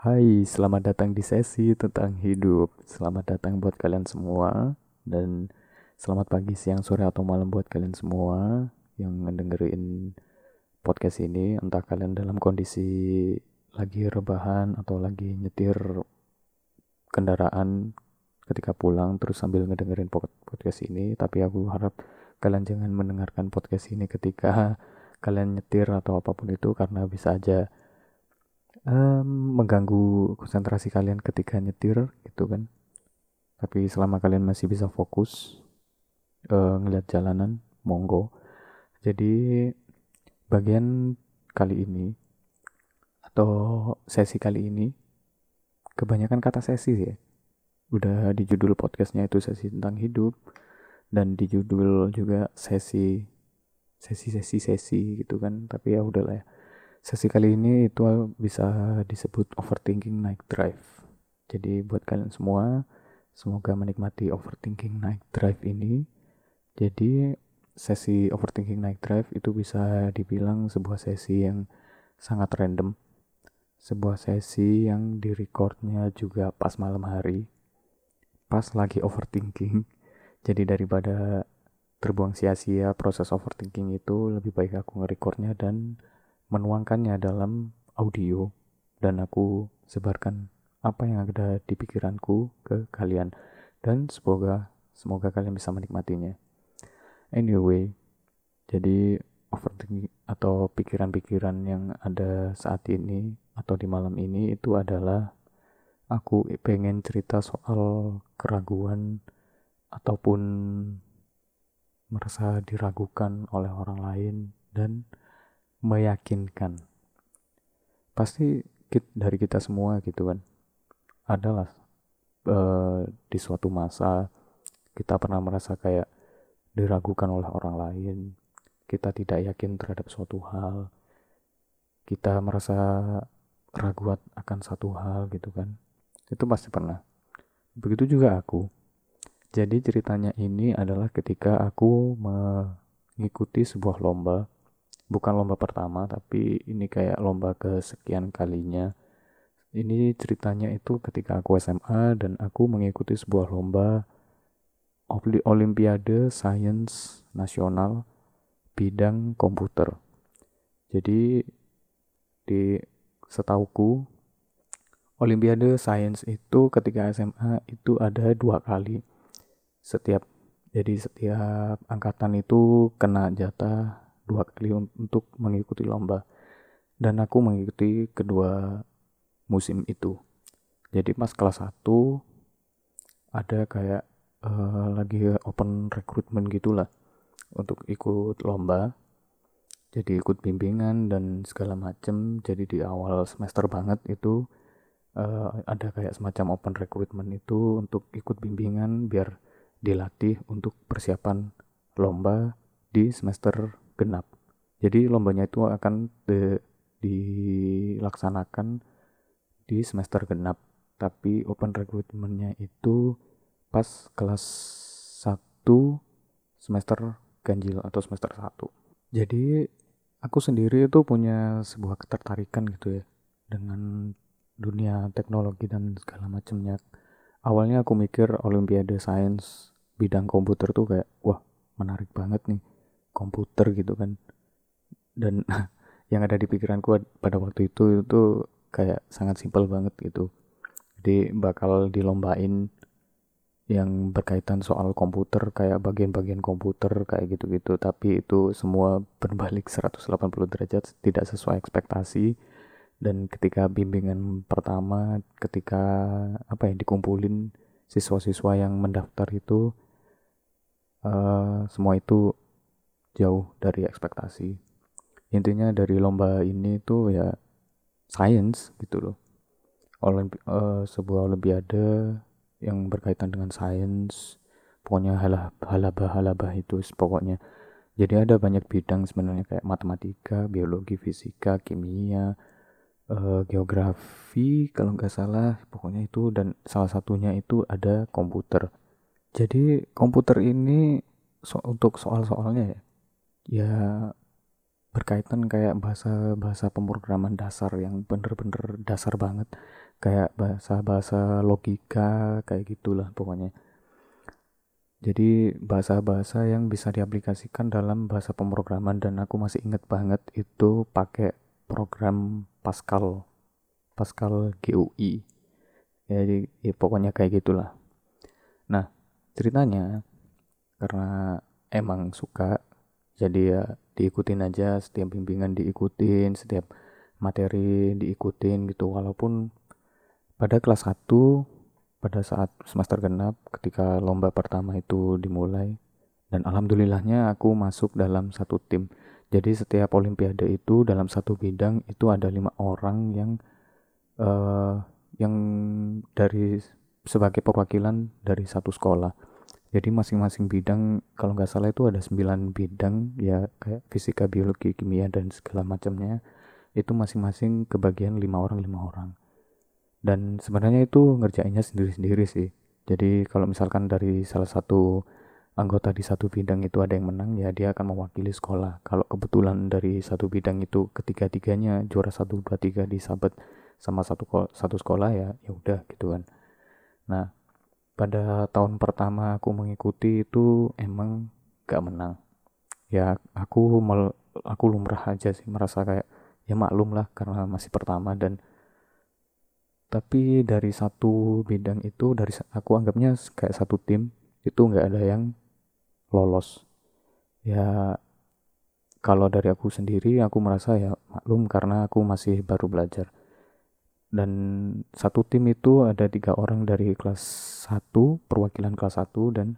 Hai, selamat datang di sesi tentang hidup. Selamat datang buat kalian semua dan selamat pagi, siang, sore atau malam buat kalian semua yang ngedengerin podcast ini. Entah kalian dalam kondisi lagi rebahan atau lagi nyetir kendaraan ketika pulang terus sambil ngedengerin podcast ini, tapi aku harap kalian jangan mendengarkan podcast ini ketika kalian nyetir atau apa pun itu karena bisa aja um, mengganggu konsentrasi kalian ketika nyetir gitu kan. Tapi selama kalian masih bisa fokus uh, ngeliat jalanan monggo. Jadi bagian kali ini atau sesi kali ini kebanyakan kata sesi ya. Udah di judul podcastnya itu sesi tentang hidup dan di judul juga sesi sesi sesi sesi gitu kan. Tapi ya udahlah ya Sesi kali ini itu bisa disebut overthinking night drive. Jadi buat kalian semua, semoga menikmati overthinking night drive ini. Jadi sesi overthinking night drive itu bisa dibilang sebuah sesi yang sangat random. Sebuah sesi yang direcordnya juga pas malam hari. Pas lagi overthinking. Jadi daripada terbuang sia-sia proses overthinking itu lebih baik aku nge-recordnya dan menuangkannya dalam audio dan aku sebarkan apa yang ada di pikiranku ke kalian dan semoga semoga kalian bisa menikmatinya. Anyway, jadi overthinking atau pikiran-pikiran yang ada saat ini atau di malam ini itu adalah aku pengen cerita soal keraguan ataupun merasa diragukan oleh orang lain dan meyakinkan. Pasti dari kita semua gitu kan. Adalah uh, di suatu masa kita pernah merasa kayak diragukan oleh orang lain kita tidak yakin terhadap suatu hal kita merasa ragu akan satu hal gitu kan. Itu pasti pernah. Begitu juga aku. Jadi ceritanya ini adalah ketika aku mengikuti sebuah lomba bukan lomba pertama tapi ini kayak lomba kesekian kalinya. Ini ceritanya itu ketika aku SMA dan aku mengikuti sebuah lomba Olimpiade Sains Nasional bidang komputer. Jadi di setauku Olimpiade Sains itu ketika SMA itu ada dua kali. Setiap jadi setiap angkatan itu kena jatah dua kali untuk mengikuti lomba. Dan aku mengikuti kedua musim itu. Jadi pas kelas 1 ada kayak uh, lagi open recruitment gitulah untuk ikut lomba. Jadi ikut bimbingan dan segala macem. Jadi di awal semester banget itu uh, ada kayak semacam open recruitment itu untuk ikut bimbingan biar dilatih untuk persiapan lomba di semester genap. Jadi lombanya itu akan de, dilaksanakan di semester genap. Tapi open recruitmentnya itu pas kelas 1 semester ganjil atau semester 1. Jadi aku sendiri itu punya sebuah ketertarikan gitu ya dengan dunia teknologi dan segala macamnya. Awalnya aku mikir Olimpiade Sains bidang komputer tuh kayak wah menarik banget nih komputer gitu kan. Dan yang ada di pikiranku pada waktu itu itu kayak sangat simpel banget gitu. Jadi bakal dilombain yang berkaitan soal komputer kayak bagian-bagian komputer kayak gitu-gitu. Tapi itu semua berbalik 180 derajat tidak sesuai ekspektasi. Dan ketika bimbingan pertama ketika apa ya dikumpulin siswa-siswa yang mendaftar itu uh, semua itu jauh dari ekspektasi. Intinya dari lomba ini tuh ya science gitu loh. Olimpi uh, sebuah olimpiade yang berkaitan dengan sains pokoknya halabah halabah itu pokoknya. Jadi ada banyak bidang sebenarnya kayak matematika biologi fisika kimia uh, geografi kalau nggak salah pokoknya itu dan salah satunya itu ada komputer. Jadi komputer ini so untuk soal-soalnya ya ya berkaitan kayak bahasa bahasa pemrograman dasar yang bener-bener dasar banget. Kayak bahasa bahasa logika kayak gitulah pokoknya. Jadi bahasa-bahasa yang bisa diaplikasikan dalam bahasa pemrograman dan aku masih inget banget itu pakai program Pascal Pascal GUI jadi ya pokoknya kayak gitulah. Nah ceritanya karena emang suka jadi ya diikutin aja setiap bimbingan diikutin setiap materi diikutin gitu. Walaupun pada kelas 1 pada saat semester genap ketika lomba pertama itu dimulai dan alhamdulillahnya aku masuk dalam satu tim. Jadi setiap olimpiade itu dalam satu bidang itu ada lima orang yang uh, yang dari sebagai perwakilan dari satu sekolah jadi masing-masing bidang kalau nggak salah itu ada sembilan bidang ya kayak fisika biologi kimia dan segala macamnya. Itu masing-masing kebagian lima orang lima orang. Dan sebenarnya itu ngerjainnya sendiri-sendiri sih. Jadi kalau misalkan dari salah satu anggota di satu bidang itu ada yang menang ya dia akan mewakili sekolah. Kalau kebetulan dari satu bidang itu ketiga-tiganya juara satu dua tiga disabet sama satu satu sekolah ya ya udah gitu kan. Nah pada tahun pertama aku mengikuti itu emang gak menang. Ya aku mal aku lumrah aja sih merasa kayak ya maklum lah karena masih pertama dan tapi dari satu bidang itu dari aku anggapnya kayak satu tim itu nggak ada yang lolos. Ya kalau dari aku sendiri aku merasa ya maklum karena aku masih baru belajar dan satu tim itu ada tiga orang dari kelas 1 perwakilan kelas 1 dan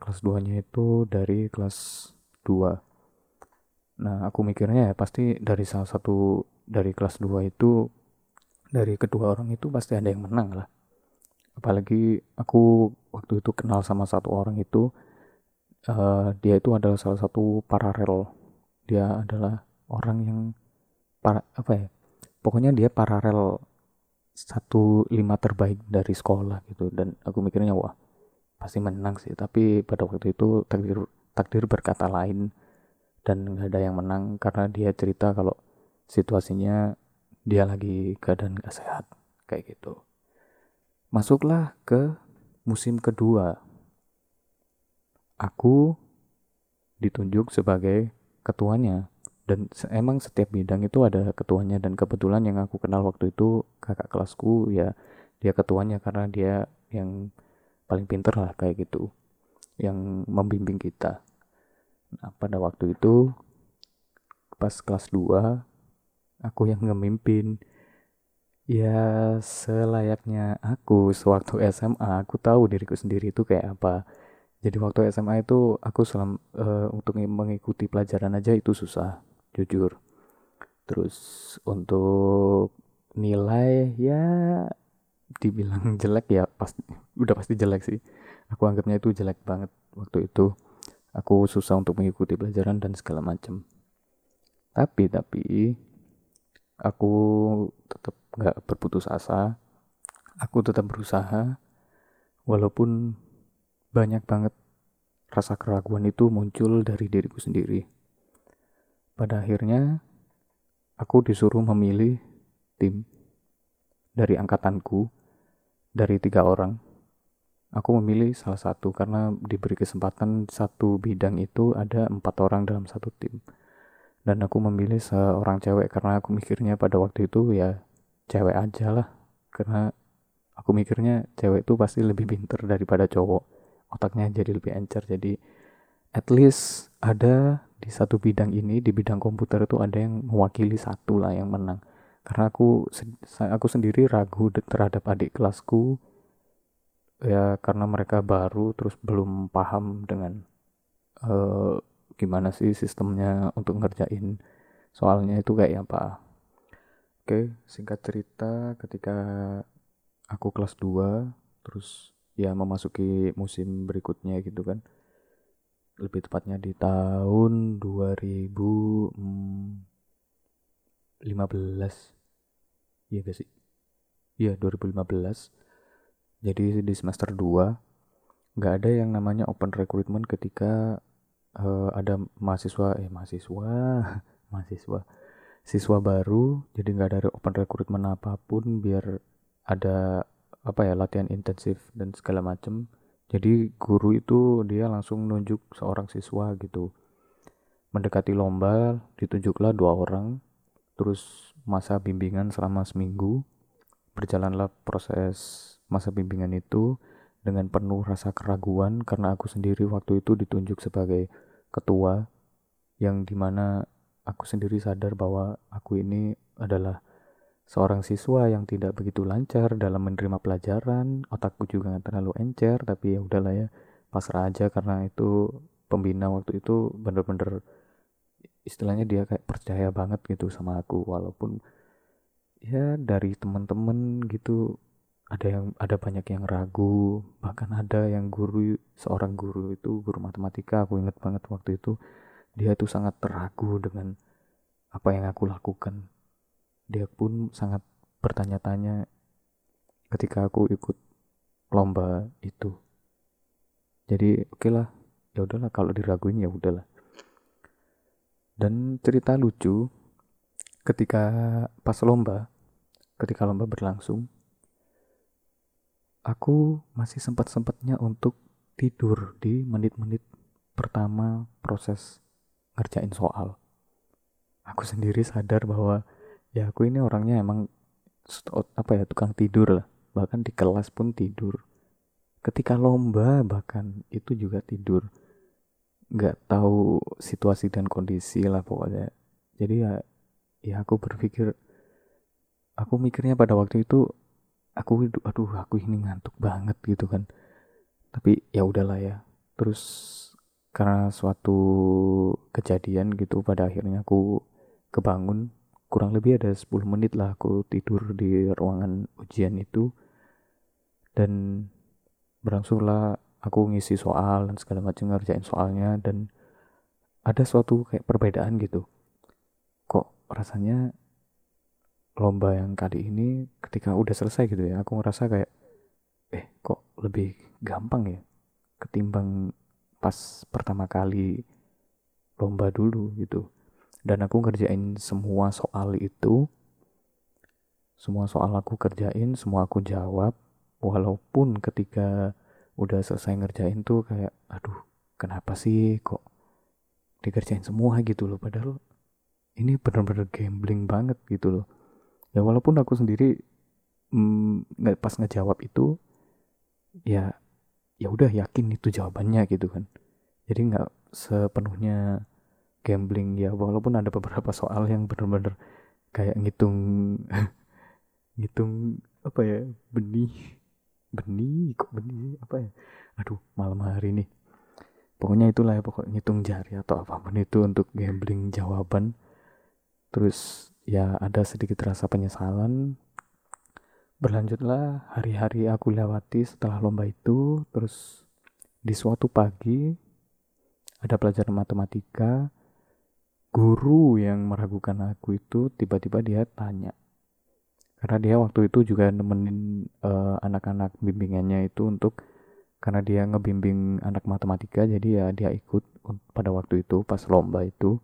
kelas 2 nya itu dari kelas 2 nah aku mikirnya ya pasti dari salah satu dari kelas 2 itu dari kedua orang itu pasti ada yang menang lah. Apalagi aku waktu itu kenal sama satu orang itu uh, dia itu adalah salah satu paralel. Dia adalah orang yang para apa ya pokoknya dia paralel satu lima terbaik dari sekolah gitu. Dan aku mikirnya wah pasti menang sih. Tapi pada waktu itu takdir takdir berkata lain dan nggak ada yang menang karena dia cerita kalau situasinya dia lagi keadaan gak sehat kayak gitu. Masuklah ke musim kedua. Aku ditunjuk sebagai ketuanya dan emang setiap bidang itu ada ketuanya. Dan kebetulan yang aku kenal waktu itu kakak kelasku ya dia ketuanya karena dia yang paling pinter lah kayak gitu. Yang membimbing kita. Nah pada waktu itu pas kelas 2 aku yang ngemimpin. Ya selayaknya aku sewaktu SMA aku tahu diriku sendiri itu kayak apa. Jadi waktu SMA itu aku selam uh, untuk mengikuti pelajaran aja itu susah jujur. Terus untuk nilai ya dibilang jelek ya pasti udah pasti jelek sih. Aku anggapnya itu jelek banget waktu itu. Aku susah untuk mengikuti pelajaran dan segala macam tapi tapi aku tetap nggak berputus asa. Aku tetap berusaha. Walaupun banyak banget rasa keraguan itu muncul dari diriku sendiri pada akhirnya aku disuruh memilih tim. Dari angkatanku dari tiga orang aku memilih salah satu karena diberi kesempatan satu bidang itu ada empat orang dalam satu tim. Dan aku memilih seorang cewek karena aku mikirnya pada waktu itu ya cewek aja lah. Karena aku mikirnya cewek itu pasti lebih pinter daripada cowok. Otaknya jadi lebih encer jadi at least ada di satu bidang ini di bidang komputer itu ada yang mewakili satu lah yang menang. Karena aku aku sendiri ragu terhadap adik kelasku ya karena mereka baru terus belum paham dengan uh, gimana sih sistemnya untuk ngerjain. Soalnya itu kayak apa? Oke singkat cerita ketika aku kelas 2 terus ya memasuki musim berikutnya gitu kan lebih tepatnya di tahun 2015 iya gak sih? Iya 2015 jadi di semester 2 nggak ada yang namanya open recruitment ketika uh, ada mahasiswa eh mahasiswa mahasiswa siswa baru. Jadi nggak ada open recruitment apa pun biar ada apa ya latihan intensif dan segala macem jadi guru itu dia langsung nunjuk seorang siswa gitu. Mendekati lomba ditunjuklah dua orang terus masa bimbingan selama seminggu. Berjalanlah proses masa bimbingan itu dengan penuh rasa keraguan karena aku sendiri waktu itu ditunjuk sebagai ketua yang di mana aku sendiri sadar bahwa aku ini adalah seorang siswa yang tidak begitu lancar dalam menerima pelajaran otakku juga gak terlalu encer tapi ya udahlah ya pasrah aja karena itu pembina waktu itu bener-bener istilahnya dia kayak percaya banget gitu sama aku. Walaupun ya dari teman-teman gitu ada yang ada banyak yang ragu bahkan ada yang guru seorang guru itu guru matematika aku inget banget waktu itu dia itu sangat ragu dengan apa yang aku lakukan dia pun sangat bertanya-tanya ketika aku ikut lomba itu jadi oke okay lah ya udahlah kalau diraguin ya udahlah dan cerita lucu ketika pas lomba ketika lomba berlangsung aku masih sempat-sempatnya untuk tidur di menit-menit pertama proses ngerjain soal. Aku sendiri sadar bahwa ya aku ini orangnya emang apa ya tukang tidur lah. Bahkan di kelas pun tidur. Ketika lomba bahkan itu juga tidur. Nggak tahu situasi dan kondisi lah pokoknya. Jadi ya ya aku berpikir aku mikirnya pada waktu itu aku aduh aku ini ngantuk banget gitu kan tapi ya udahlah ya terus karena suatu kejadian gitu pada akhirnya aku kebangun kurang lebih ada 10 menit lah aku tidur di ruangan ujian itu. Dan berlangsunglah aku ngisi soal dan segala macam ngerjain soalnya dan ada suatu kayak perbedaan gitu. Kok rasanya lomba yang kali ini ketika udah selesai gitu ya aku ngerasa kayak eh kok lebih gampang ya ketimbang pas pertama kali lomba dulu gitu dan aku ngerjain semua soal itu. Semua soal aku kerjain semua aku jawab. Walaupun ketika udah selesai ngerjain tuh kayak aduh kenapa sih kok dikerjain semua? gitu loh. Padahal ini bener-bener gambling banget gitu loh. Ya walaupun aku sendiri mm, pas ngejawab itu ya ya udah yakin itu jawabannya gitu kan. Jadi nggak sepenuhnya gambling ya walaupun ada beberapa soal yang bener-bener kayak ngitung ngitung apa ya benih benih kok benih apa ya? Aduh malam hari ini pokoknya itulah ya pokok ngitung jari atau apa pun itu untuk gambling jawaban. Terus ya ada sedikit rasa penyesalan. Berlanjutlah hari-hari aku lewati setelah lomba itu. Terus di suatu pagi ada pelajaran matematika guru yang meragukan aku itu tiba-tiba dia tanya karena dia waktu itu juga nemenin uh, anak-anak bimbingannya itu untuk karena dia ngebimbing anak matematika jadi ya dia ikut pada waktu itu pas lomba itu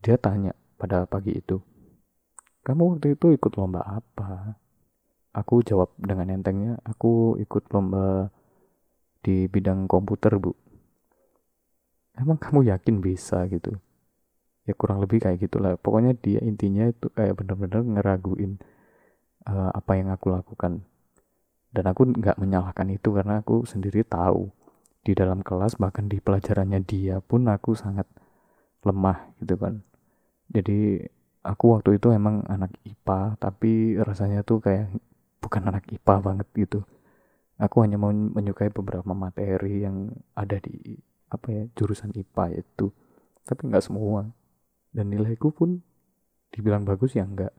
dia tanya pada pagi itu kamu waktu itu ikut lomba apa? Aku jawab dengan entengnya, aku ikut lomba di bidang komputer, Bu. Emang kamu yakin bisa gitu? Ya kurang lebih kayak gitulah. Pokoknya dia intinya itu kayak bener-bener ngeraguin uh, apa yang aku lakukan. Dan aku nggak menyalahkan itu karena aku sendiri tahu di dalam kelas bahkan di pelajarannya dia pun aku sangat lemah gitu kan. Jadi aku waktu itu emang anak IPA tapi rasanya tuh kayak bukan anak IPA banget gitu aku hanya mau menyukai beberapa materi yang ada di apa ya jurusan IPA itu tapi nggak semua dan nilaiku pun dibilang bagus ya enggak.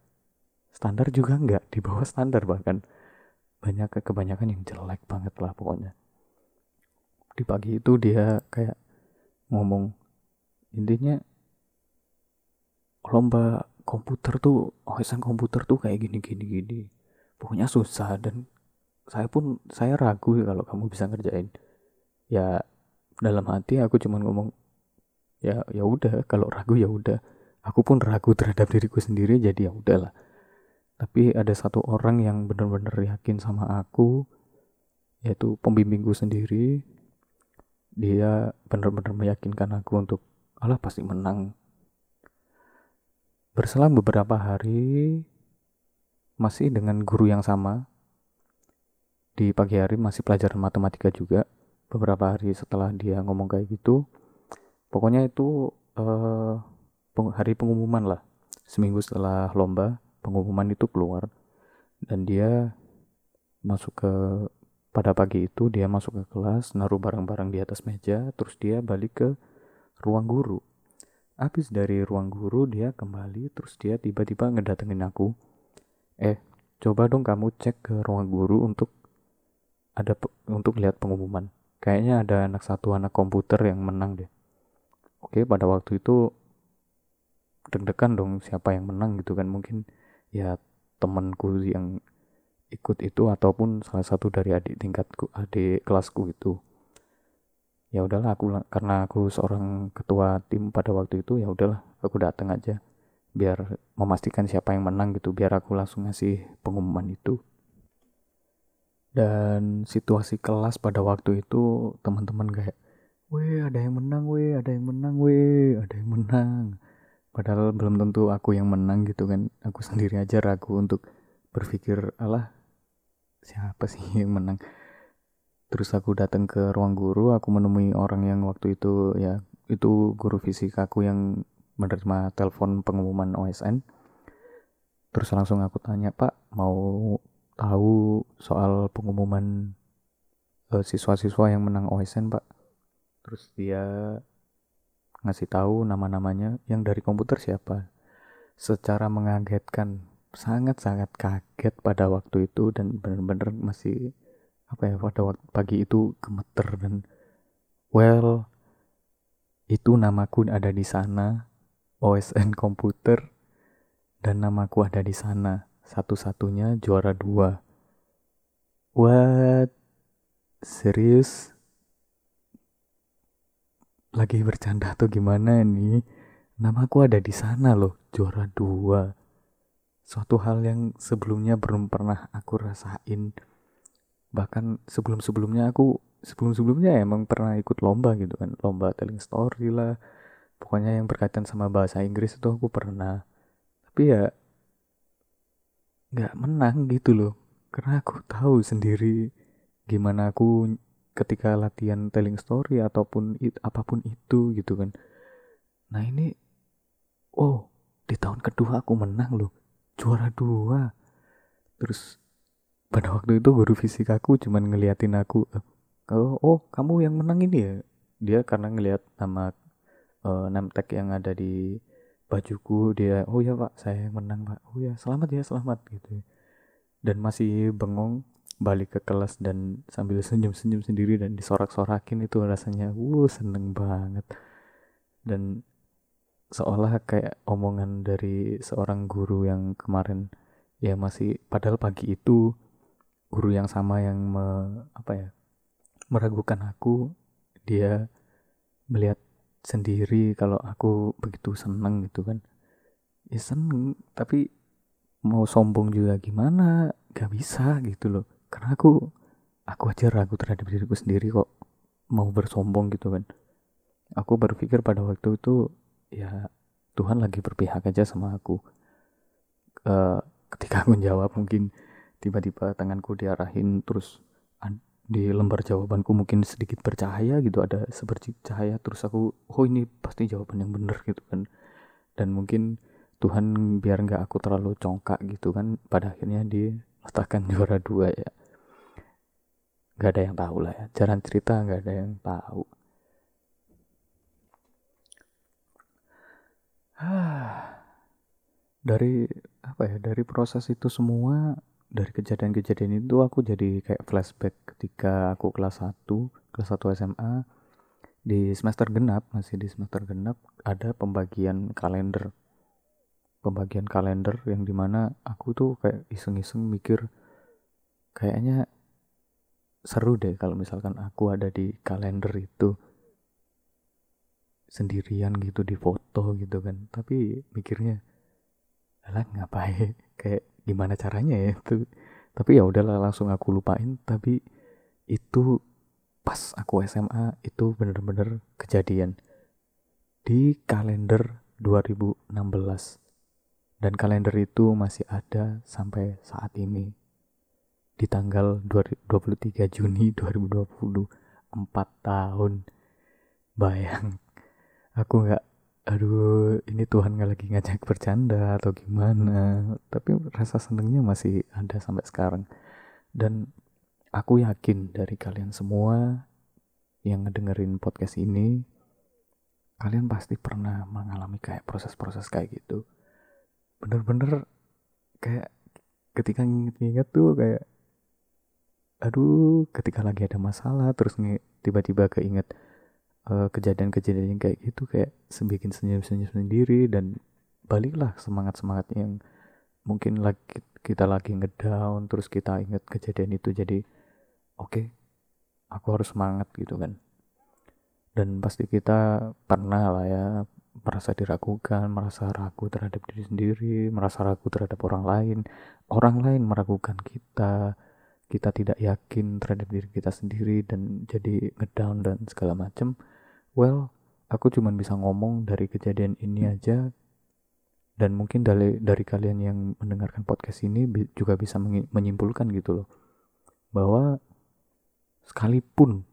Standar juga enggak di bawah standar bahkan. Banyak kebanyakan yang jelek banget lah pokoknya. Di pagi itu dia kayak ngomong intinya lomba komputer tuh OSN komputer tuh kayak gini gini gini. Pokoknya susah dan saya pun saya ragu kalau kamu bisa ngerjain. Ya dalam hati aku cuma ngomong ya ya udah kalau ragu ya udah. Aku pun ragu terhadap diriku sendiri jadi ya udahlah. Tapi ada satu orang yang benar-benar yakin sama aku yaitu pembimbingku sendiri. Dia benar-benar meyakinkan aku untuk Allah pasti menang. Berselang beberapa hari masih dengan guru yang sama. Di pagi hari masih pelajaran matematika juga. Beberapa hari setelah dia ngomong kayak gitu pokoknya itu uh, hari pengumuman lah. Seminggu setelah lomba pengumuman itu keluar. Dan dia masuk ke pada pagi itu dia masuk ke kelas naruh barang-barang di atas meja terus dia balik ke ruang guru. Habis dari ruang guru dia kembali terus dia tiba-tiba ngedatengin aku. Eh coba dong kamu cek ke ruang guru untuk ada untuk lihat pengumuman. Kayaknya ada anak satu anak komputer yang menang deh oke pada waktu itu deg-degan dong siapa yang menang gitu kan. Mungkin ya temanku yang ikut itu ataupun salah satu dari adik tingkatku adik kelasku itu ya udahlah aku karena aku seorang ketua tim pada waktu itu ya udahlah aku datang aja biar memastikan siapa yang menang gitu biar aku langsung ngasih pengumuman itu. Dan situasi kelas pada waktu itu teman-teman kayak weh ada yang menang weh ada yang menang weh ada yang menang. Padahal belum tentu aku yang menang gitu kan. Aku sendiri aja ragu untuk berpikir alah siapa sih yang menang? Terus aku datang ke ruang guru aku menemui orang yang waktu itu ya itu guru fisika aku yang menerima telepon pengumuman OSN terus langsung aku tanya pak mau tahu soal pengumuman uh, siswa-siswa yang menang OSN pak terus dia ngasih tahu nama-namanya yang dari komputer siapa. Secara mengagetkan, sangat-sangat kaget pada waktu itu dan benar-benar masih apa ya pada waktu pagi itu gemeter dan well itu namaku ada di sana OSN komputer dan namaku ada di sana satu-satunya juara dua. What? Serius lagi bercanda atau gimana nih? Namaku ada di sana loh juara dua. Suatu hal yang sebelumnya belum pernah aku rasain. Bahkan sebelum sebelumnya aku sebelum sebelumnya emang pernah ikut lomba gitu kan. Lomba telling story lah. Pokoknya yang berkaitan sama bahasa Inggris itu aku pernah. Tapi ya nggak menang gitu loh. Karena aku tahu sendiri gimana aku ketika latihan telling story ataupun it, apa pun itu gitu kan. Nah ini oh di tahun kedua aku menang loh juara dua. Terus pada waktu itu guru fisikaku cuman ngeliatin aku oh, oh kamu yang menang ini ya? Dia karena ngeliat nama uh, name tag yang ada di bajuku dia oh ya pak saya yang menang pak. Oh ya selamat ya selamat gitu dan masih bengong balik ke kelas dan sambil senyum-senyum sendiri dan disorak-sorakin itu rasanya wuh seneng banget. Dan seolah kayak omongan dari seorang guru yang kemarin ya masih padahal pagi itu guru yang sama yang me, apa ya meragukan aku dia melihat sendiri kalau aku begitu seneng gitu kan. Ya seneng tapi mau sombong juga gimana? Gak bisa gitu loh karena aku aku aja ragu terhadap diriku sendiri kok mau bersombong gitu kan. Aku berpikir pada waktu itu ya Tuhan lagi berpihak aja sama aku. Uh, ketika aku jawab mungkin tiba-tiba tanganku diarahin terus di lembar jawabanku mungkin sedikit bercahaya gitu ada seperti cahaya terus aku oh ini pasti jawaban yang benar gitu kan. Dan mungkin Tuhan biar nggak aku terlalu congkak gitu kan pada akhirnya dia letakkan juara dua ya. Nggak ada yang tahu lah ya. Jalan cerita nggak ada yang tahu. Dari apa ya dari proses itu semua dari kejadian-kejadian itu aku jadi kayak flashback ketika aku kelas 1 kelas 1 SMA di semester genap masih di semester genap ada pembagian kalender pembagian kalender yang di mana aku tuh kayak iseng-iseng mikir kayaknya seru deh kalau misalkan aku ada di kalender itu sendirian gitu di foto gitu kan. Tapi mikirnya lah ngapain? Kayak gimana caranya ya itu? Tapi ya udahlah langsung aku lupain. Tapi itu pas aku SMA itu bener-bener kejadian di kalender 2016 dan kalender itu masih ada sampai saat ini. Di tanggal 23 Juni 2020 4 tahun. Bayang aku nggak aduh ini Tuhan nggak lagi ngajak bercanda atau gimana? Tapi rasa senengnya masih ada sampai sekarang. Dan aku yakin dari kalian semua yang ngedengerin podcast ini kalian pasti pernah mengalami kayak proses-proses kayak gitu bener-bener kayak ketika nginget-nginget tuh kayak aduh ketika lagi ada masalah terus tiba-tiba keinget uh, kejadian-kejadian kayak gitu kayak sebikin senyum-senyum sendiri dan baliklah semangat-semangat yang mungkin lagi kita lagi ngedown terus kita inget kejadian itu jadi oke okay, aku harus semangat gitu kan. Dan pasti kita pernah lah ya merasa diragukan, merasa ragu terhadap diri sendiri, merasa ragu terhadap orang lain, orang lain meragukan kita, kita tidak yakin terhadap diri kita sendiri dan jadi ngedown dan segala macam well aku cuma bisa ngomong dari kejadian ini aja. Dan mungkin dari dari kalian yang mendengarkan podcast ini juga bisa menyimpulkan gitu loh. Bahwa sekalipun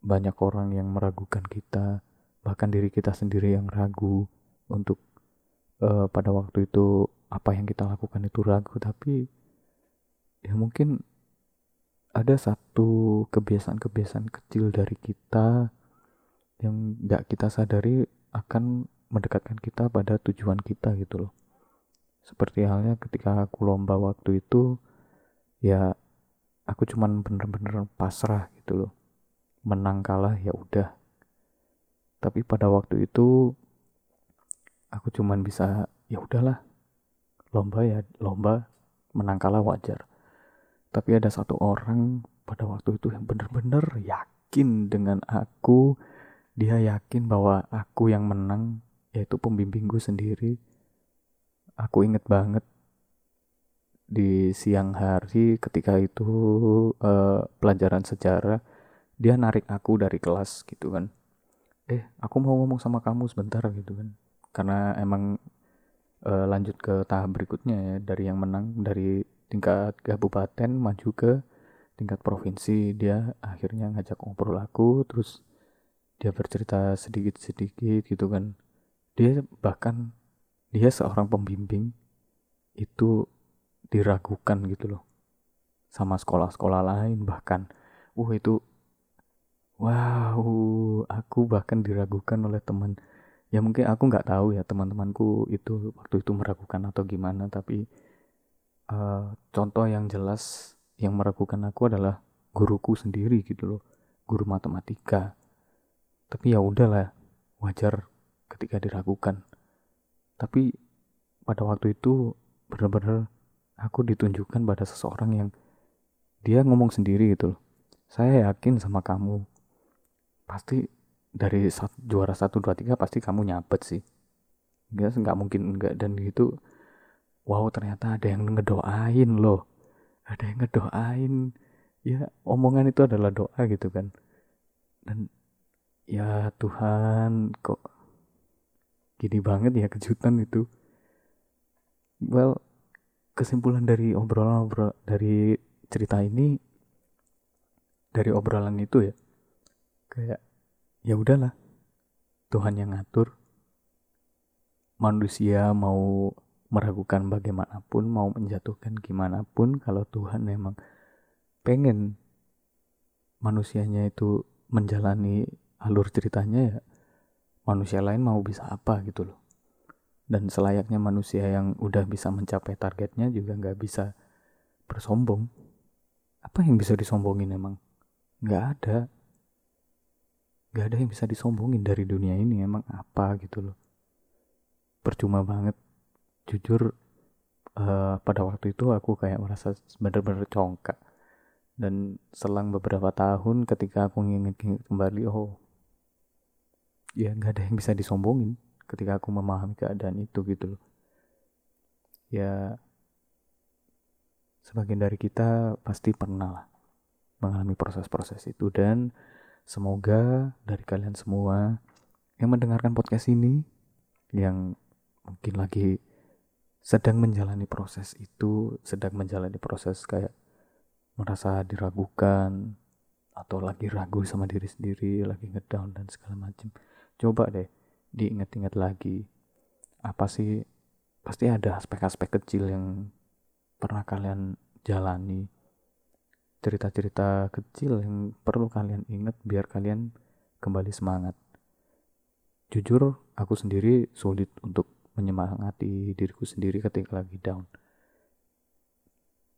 banyak orang yang meragukan kita bahkan diri kita sendiri yang ragu untuk uh, pada waktu itu apa yang kita lakukan itu ragu. Tapi ya mungkin ada satu kebiasaan-kebiasaan kecil dari kita yang nggak kita sadari akan mendekatkan kita pada tujuan kita gitu loh. Seperti halnya ketika aku lomba waktu itu ya aku cuman bener-bener pasrah gitu loh. Menang kalah ya udah tapi pada waktu itu aku cuman bisa ya udahlah lomba ya lomba menang kalah wajar tapi ada satu orang pada waktu itu yang benar-benar yakin dengan aku. Dia yakin bahwa aku yang menang, yaitu pembimbingku sendiri. Aku inget banget di siang hari ketika itu uh, pelajaran sejarah, dia narik aku dari kelas gitu kan. Eh, aku mau ngomong sama kamu sebentar gitu kan. Karena emang uh, lanjut ke tahap berikutnya ya dari yang menang dari tingkat kabupaten maju ke tingkat provinsi dia akhirnya ngajak ngobrol aku terus dia bercerita sedikit-sedikit gitu kan dia bahkan dia seorang pembimbing itu diragukan gitu loh sama sekolah-sekolah lain bahkan uh itu wow aku bahkan diragukan oleh teman. Ya mungkin aku nggak tahu ya teman-temanku itu waktu itu meragukan atau gimana tapi uh, contoh yang jelas yang meragukan aku adalah guruku sendiri gitu loh guru matematika. Tapi ya udahlah wajar ketika diragukan. Tapi pada waktu itu benar-benar aku ditunjukkan pada seseorang yang dia ngomong sendiri gitu loh. Saya yakin sama kamu pasti dari satu, juara satu dua tiga pasti kamu nyabet sih. Enggak nggak mungkin enggak dan gitu wow ternyata ada yang ngedoain loh. Ada yang ngedoain. Ya omongan itu adalah doa gitu kan. Dan ya Tuhan kok gini banget ya kejutan itu. Well kesimpulan dari obrolan obrol dari cerita ini dari obrolan itu ya kayak ya udahlah Tuhan yang ngatur. Manusia mau meragukan bagaimanapun, mau menjatuhkan gimana pun, kalau Tuhan memang pengen manusianya itu menjalani alur ceritanya ya manusia lain mau bisa apa gitu loh. Dan selayaknya manusia yang udah bisa mencapai targetnya juga nggak bisa bersombong. Apa yang bisa disombongin emang? Nggak ada nggak ada yang bisa disombongin dari dunia ini emang apa gitu loh. Percuma banget. Jujur uh, pada waktu itu aku kayak merasa bener-bener congkak. Dan selang beberapa tahun ketika aku nginget-nginget kembali oh ya nggak ada yang bisa disombongin ketika aku memahami keadaan itu gitu loh. Ya sebagian dari kita pasti pernah lah mengalami proses-proses itu. Dan semoga dari kalian semua yang mendengarkan podcast ini yang mungkin lagi sedang menjalani proses itu sedang menjalani proses kayak merasa diragukan atau lagi ragu sama diri sendiri lagi ngedown dan segala macam coba deh diingat-ingat lagi apa sih pasti ada aspek-aspek kecil yang pernah kalian jalani cerita-cerita kecil yang perlu kalian ingat biar kalian kembali semangat. Jujur aku sendiri sulit untuk menyemangati diriku sendiri ketika lagi down.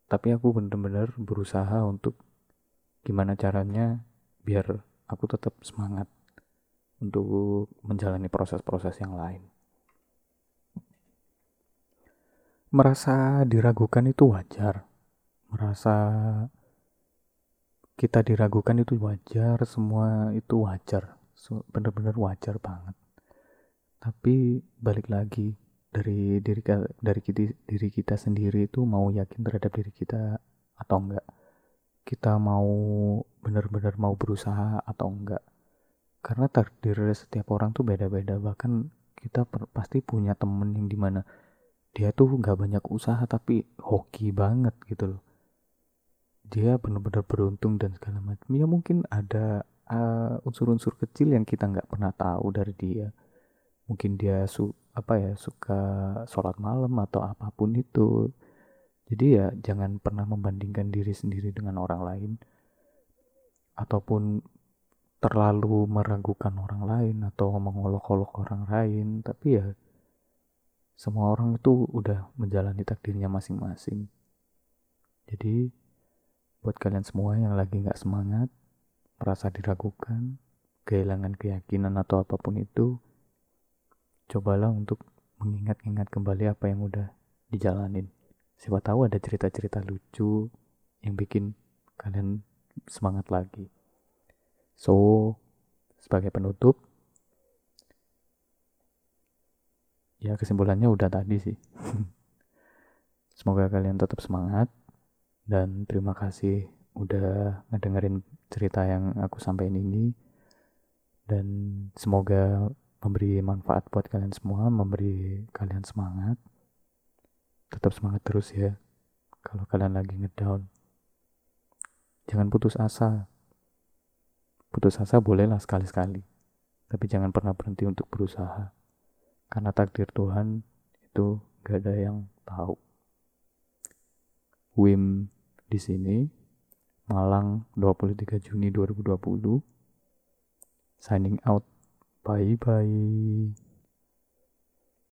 Tapi aku benar-benar berusaha untuk gimana caranya biar aku tetap semangat untuk menjalani proses-proses yang lain. Merasa diragukan itu wajar. Merasa kita diragukan itu wajar semua itu wajar. Bener-bener wajar banget. Tapi balik lagi dari diri dari kita, diri kita sendiri itu mau yakin terhadap diri kita atau enggak? Kita mau benar-benar mau berusaha atau enggak? Karena takdir setiap orang tuh beda-beda. Bahkan kita per, pasti punya temen yang di mana dia tuh nggak banyak usaha tapi hoki banget gitu loh dia benar-benar beruntung dan segala macam. Ya mungkin ada uh, unsur-unsur uh, kecil yang kita nggak pernah tahu dari dia. Mungkin dia su apa ya suka sholat malam atau apa pun itu. Jadi ya jangan pernah membandingkan diri sendiri dengan orang lain. Ataupun terlalu meragukan orang lain atau mengolok-olok orang lain. Tapi ya semua orang itu udah menjalani takdirnya masing-masing. Jadi buat kalian semua yang lagi nggak semangat, merasa diragukan, kehilangan keyakinan atau apa pun itu, cobalah untuk mengingat-ingat kembali apa yang udah dijalanin. Siapa tahu ada cerita-cerita lucu yang bikin kalian semangat lagi. So, sebagai penutup, ya kesimpulannya udah tadi sih. Semoga kalian tetap semangat dan terima kasih udah ngedengerin cerita yang aku sampaikan ini. Dan semoga memberi manfaat buat kalian semua memberi kalian semangat. Tetap semangat terus ya kalau kalian lagi ngedown. Jangan putus asa. Putus asa bolehlah sekali-sekali tapi jangan pernah berhenti untuk berusaha. Karena takdir Tuhan itu gak ada yang tahu Wim di sini Malang 23 Juni 2020 signing out. Bye bye